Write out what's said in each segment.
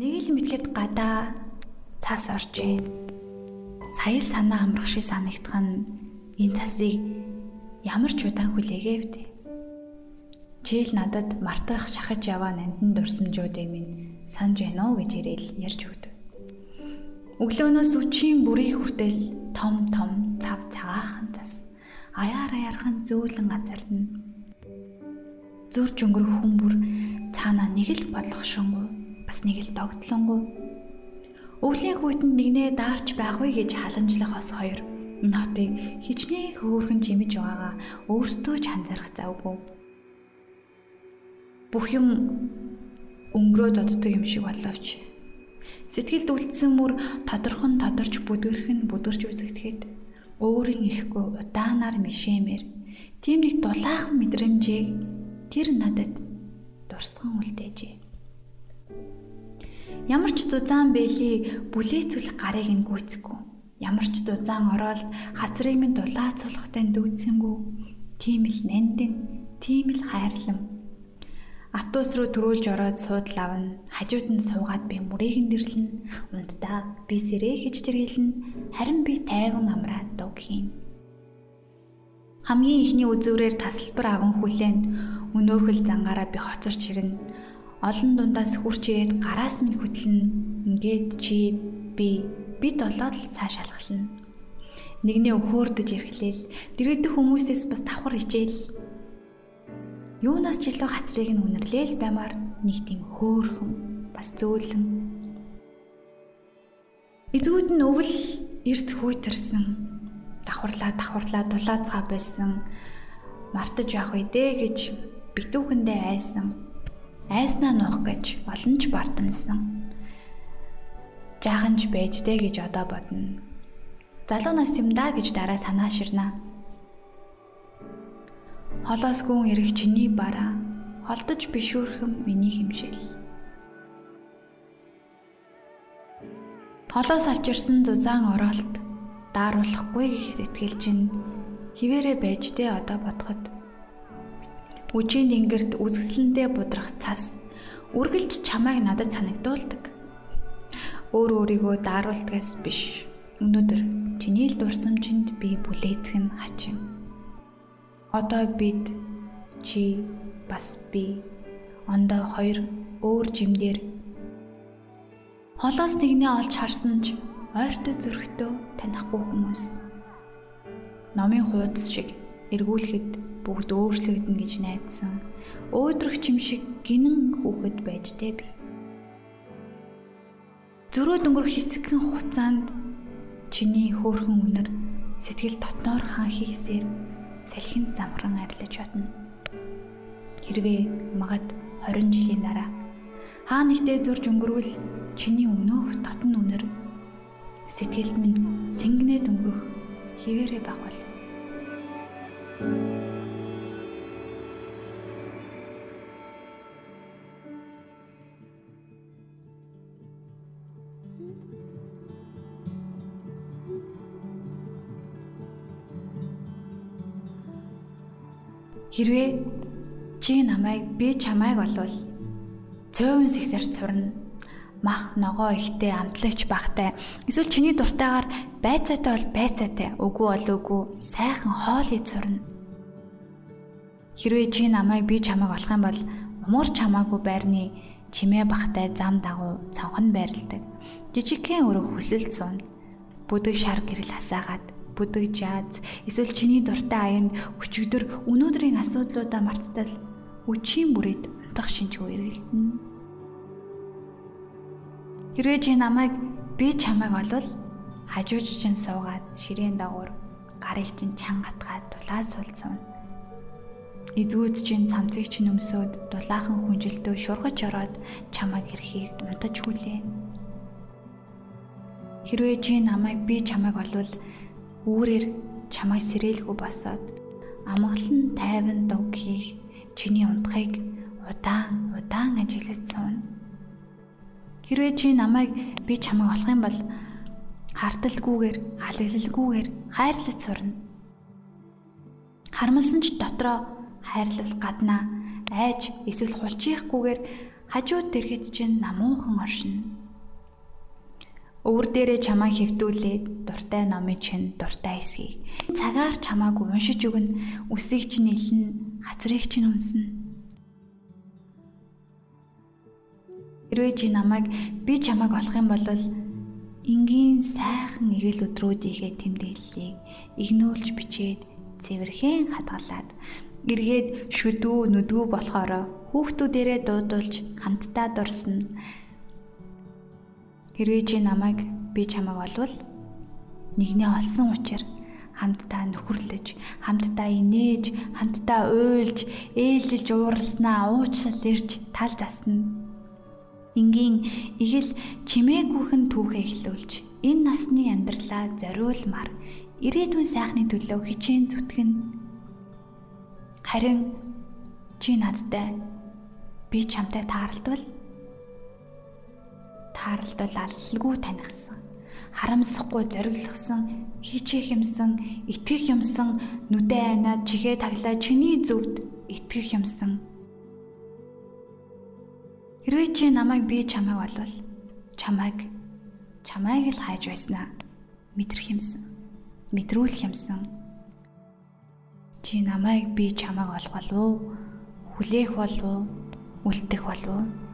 Нэг л мэтгэд гадаа цас оржээ. Сая санаа амрах шиг санагдах нь энэ цасыг ямар ч удаан хүлээгээвд. Жийл надад мартах шахаж яваа нандин дурсамжуудыг минь санаж байна уу гэж ирээл ярьж өгдөг. Өглөөнөөс үчийн бүрийн хүртэл том том цав цагаахан цас аяар аяархан зөөлөн газарна. Зүрж өнгөрөх хүмүүр цаанаа нэг л бодлогошонгоо бас нэг л догтлонгуй. Өвлийн хүйтэн нэгнээ даарч байхгүй гэж халамжлах бас хоёр. Энэ хотыг хичнээн хөөрхөн жимэж байгаагаа өөртөө ч анзаарах завгүй. Бүх юм өнгөрөө доддог юм шиг боловч сэтгэлд үлдсэн мөр тодорхон тодорч бүдгэрхэн бүдгэрч үзэгдэхэд өөрийн ихгүй удаанаар мишэмэр тийм нэг дулаахан мэдрэмжийг тэр надад дурсган үлдээжээ. Ямар ч зузаан бэли бүлээцүүлэх гарыг нь гүйцэхгүй. Ямар ч зузаан ороод хацрыг минь дулаацуулахтай дүүцсэнгүү. Тийм л нандин, тийм л хайрлам. Автобус руу төрүүлж ороод суудал авна. Хажууд нь суугаад би мөрийг нь дэрлэн. Унтдаа би сэрээ хийж тэргэлэн. Харин би тайван амраад дуг хийн. Хамгийн ихний үзүүрээр тасалбар аван хүлээнд өнөөхөл зангаараа би хоцорч ирнэ олон дундаас хурч ирээд гараас минь хөтлөн ингээд чи би бид болоод л цааш алхална. Нэгнээ өхөөрдөж ирэхлээл дэргэдэх хүмүүсээс бас давхар хичээл. Юунаас ч илүү хацрыг нь үнэрлээл баймаар нэг тийм хөөхөн бас зөөлөн. Эзгүүд нь өвөл эрт хүйтэрсэн. Давхарлаа давхарлаа дулаацгаа байсан. Мартаж явах үедээ гэж битүүхэндээ айсан айснаа нуух гэж олон ч бардамсан. Жаахан ч байж дээ гэж одоо бодно. Залуу нас юм да гэж дараа санаа ширнаа. Холоос гүн эрэх чиний бараа холдож бишүүрхэм миний химшил. Холоос авчирсан зузаан ороолт дааруулахгүй гэх сэтгэл чинь хിവэрэ байж дээ одоо бодоход Үжийн дингэрт үзэсгэлэнтэй будрах цас үргэлж чамайг надад санагдуулдаг. Өөр өөрийгөө дааруулдгаас биш. Өнөөдөр чиний л дурсамжинд би бүлээцэх нь хачин. Одоо бид чи бас би ондоо хоёр өөр жимдэр холоос тэгнээ олж харсан ч ойртой зөрөгтөө танихгүй хүмүүс номын хуудас шиг эргүүлэхэд бүгд өөрчлөгдөн гэж найдсан. Өөдрөх чим шиг гинэн хүүхэд байж дээ би. Зөрөө дөнгөрөх хэсэгхэн хугацаанд чиний хөөрхөн үнэр сэтгэл дотноор хаан хийсээр салхинд замран арилж бодно. Хэрвээ магад 20 жилийн дараа хаа нэгтээ зурж өнгөрвөл чиний өнөөх дотн үнэр сэтгэлд минь сэнгнээд өнгөрөх хിവэрэ байх бол. Хэрвээ чи намайг би чамайг олвол цөөвөн сэгсэрч сурна. Мах ногоо ихтэй амтлагч бахтай эсвэл чиний дуртайгаар байцаатай бол байцаатай үгүй бол үгүй сайхан хоол ид сурна. Хэрвээ чи намайг би чамайг олох юм бол умуур чамаагүй байрны чимээ бахтай зам дагуу цонхон байрладаг. Жижигхэн өрөө хүсэлт суун. Бүдэг шар гэрэл хасаагаад бүдэг жааз эсвэл чиний дуртай аянд өчигдөр өнөөдрийн асуудлуудаа марттал үчийн бүрээд унтах шинжгүй эргэлдэнэ. Хэрвээ чи намайг би чамайг олвол хажууж чинь суугаад ширээн дагуур гарыг чинь чан гатгаад тулаад сулцсан. Эзгүүд чинь цамцыг чинь өмсөөд дулаахан хүнжилтөө шургаж ороод чамайг хэрхийг унтаж хүлээ. Хэрвээ чи намайг би чамайг олвол үүрээр чамайг сэрээлгүй босоод амгалан тайван дуг хийх чиний унтахыг удаан удаан ажиглаж суун. Хэрвээ чи намайг би чамайг олох юм бол харталгүйгээр, халаглалгүйгээр хайрлаж сурна. Хармалсан ч дотроо хайрлал гаднаа айж эсвэл хулчихгүйгээр хажууд дэргэд чинь намуухан оршино. Өвөр дээрээ чамаа хөвтүүлээд дуртай номын чинь дуртай эсхийг цагаар чамааг уншиж өгнө үсийг чинь илэн хацрыг чинь үнснэ. Хэрвээ чи намайг би чамааг олох юм бол энгийн сайхан эрэл өдрүүдийнхээ тэмдэглэлийг игнуулж бичээд цэвэрхэн хадгалаад эргээд шүдүү нүдгүү болохоор хүүхдүүдэрээ дуудулж хамтдаа дурсна. Хэрвээ чи намайг би чамайг олвол нэгнээ олсон учраас хамтдаа нөхөрлөж, хамтдаа инээж, хамтдаа уйлж, ээлжиж ууралснаа уучлал ирж тал засна. Ингийн игэл чимээгүйхэн түүхээ эхлүүлж, энэ насны амьдралаа зориулмаар ирээдүйн сайхны төлөө хичээн зүтгэн. Харин чи надтай би чамтай тааралдвал тааралдвал аллгүй танихсан харамсахгүй зориглосон хичээх юмсан итгэх юмсан нүдэ айнаад чихээ таглаа чиний зөвд итгэх юмсан. Хэрвээ чи намайг би чамайг олвол чамайг чамайг л хайж байснаа. Мэдрэх юмсан мэдрүүлэх юмсан. Чи намайг би чамайг уу? Хүлээх болов уу? Үлдэх болов уу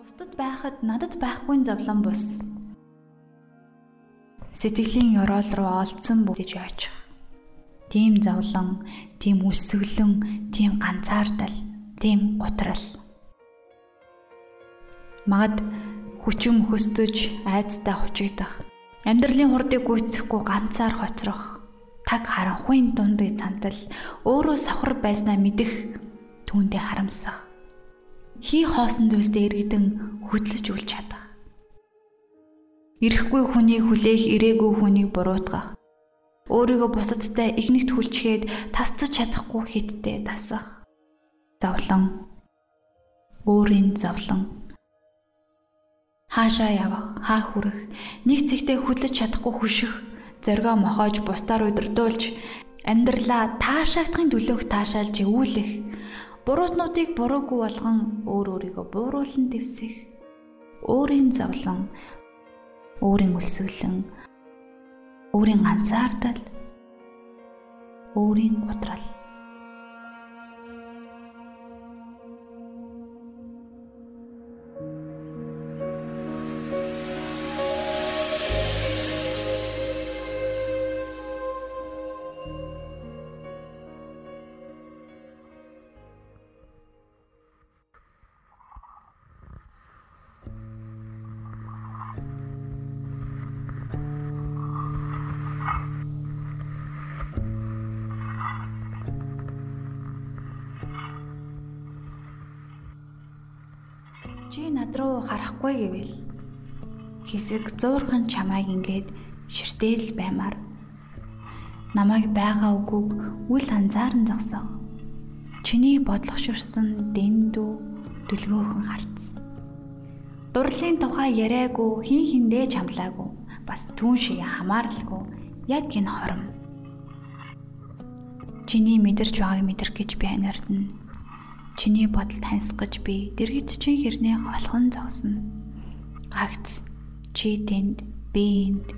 Бусдад байхад надад байхгүй зовлон бус. Сэтгэлийн ёроол руу олдсон бүгдэж яачих. Тийм зовлон, тийм үсгэлэн, тийм ганцаардал, тийм гутрал. Магад хүчин мөхөсдөж айцтай хучигдах. Амьдралын хурдыг гүйцэхгүй ганцаар хоцрох. Таг харанхуйн дундыг цантал өөрөө сохор байснаа мэдэх түүндээ харамсах хий хоосон зүйлстэй иргэдэн хөдлөж үлж чадах. Ирэхгүй хүнийг хүлээх, ирээгүй хүнийг буруутгах. Өөрийгөө бусадтай игнэгт хүлчгээд тасцаж чадахгүй хиттэй тасах. Зовлон. Өөрийн зовлон. Хаашаа явах, хаа хүрэх, нэг цэгтээ хөдлөж чадахгүй хүших, зоргоо мохоож бусдаар удирдуулж амьдралаа таашаагдахын төлөөх таашаалж өвүүлэх буруутнуудыг буруугүй болгон өөр өөрийгөө бууруулан дэвсэх өөрийн зовлон өөрийн үлсгэлэн өөрийн ганцаардал өөрийн гутрал над руу харахгүй гэвэл хэсэг зуурхан чамайг ингээд ширтэл баймаар намайг байгаа үгүйг үл анзааран зогсоох. Чиний бодлогоширсан дэндүү дүлгөөхөн харц. Дурлалын тухай яриаггүй хин хиндээ чамлаагүй бас түүн шиг хамааралгүй яг энэ хором. Чиний мэдэрч байгааг мэдрэх гэж би анирдана Чиний бодол таньсгаж би дэргэд чин хэрнээ олхон зогсно. Агц чи тэнд би энд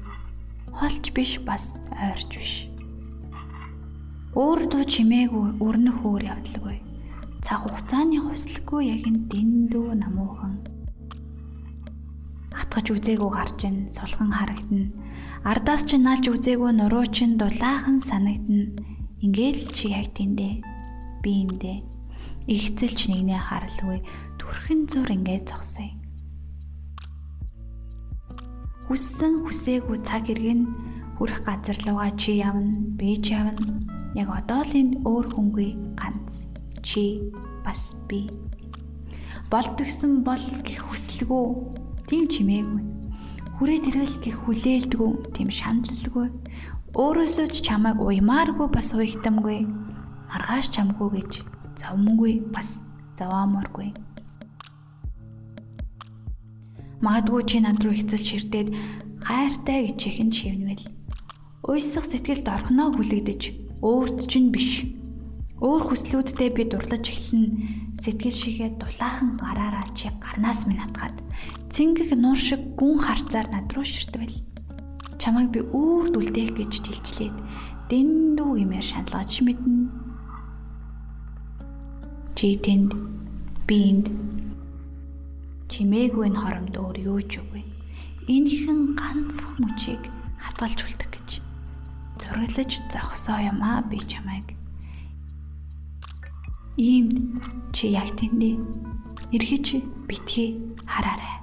холч биш бас ойрч биш. Өөр дуу чимээгүй өрнөх өөр явдалгүй. Цаг хугацааны хувьслаггүй яг энэ дэндүү намуухан атгаж үзээгүү гарч ин сулган харагдана. Ардаас чи наалж үзээгүү нуруу чин дулаахан санагдана. Ингээл чи яг тэндэ би эндэ ихцэлж нэгнээ харалгүй түрхэн зур ингээд зогсоё. Хүссэн хүсээгүй цаг иргэн хүрэх газар руугаа чи явна, би ч явна. Яг одоо л энд өөр хүнгүй ганц чи бас би. Болдгсон бол гих хүсэлгүй, тийм чимээгүй. Хүрээд ирвэл гих хүлээлдгүй, тийм шаналлгүй. Өөрөөсөө ч чамайг уймааргүй бас уягтамгүй. Маргааш чамгүй гэж зовмонгүй бас зовооморгүй. Магадгүй чи над руу хэцэлж ширтээд хайртай гэж ихэн шивнвэл уйсах сэтгэлд орхоноо хүлэгдэж өөрт чинь биш. Өөр хүслүүдтэй би дурлаж эхлэн сэтгэл шигээ дулаахан гараараа чи гарнаас минь хатгаад цэнгэг нуур шиг гүн харцаар над руу ширтвэл чамайг би өөрт үлдээх гэж тэлчлээд дэндүү гэмээр шаналгаж мэднэ. Чи тэнд би энд чимээгүй н хоромд өөр юу ч үгүй. Энэхэн ганцхан мөчийг хатгалж үлдэх зураглаж зогсоо юм аа би чамайг. Иймд чи яг тэндээ эргэж битгий хараарай.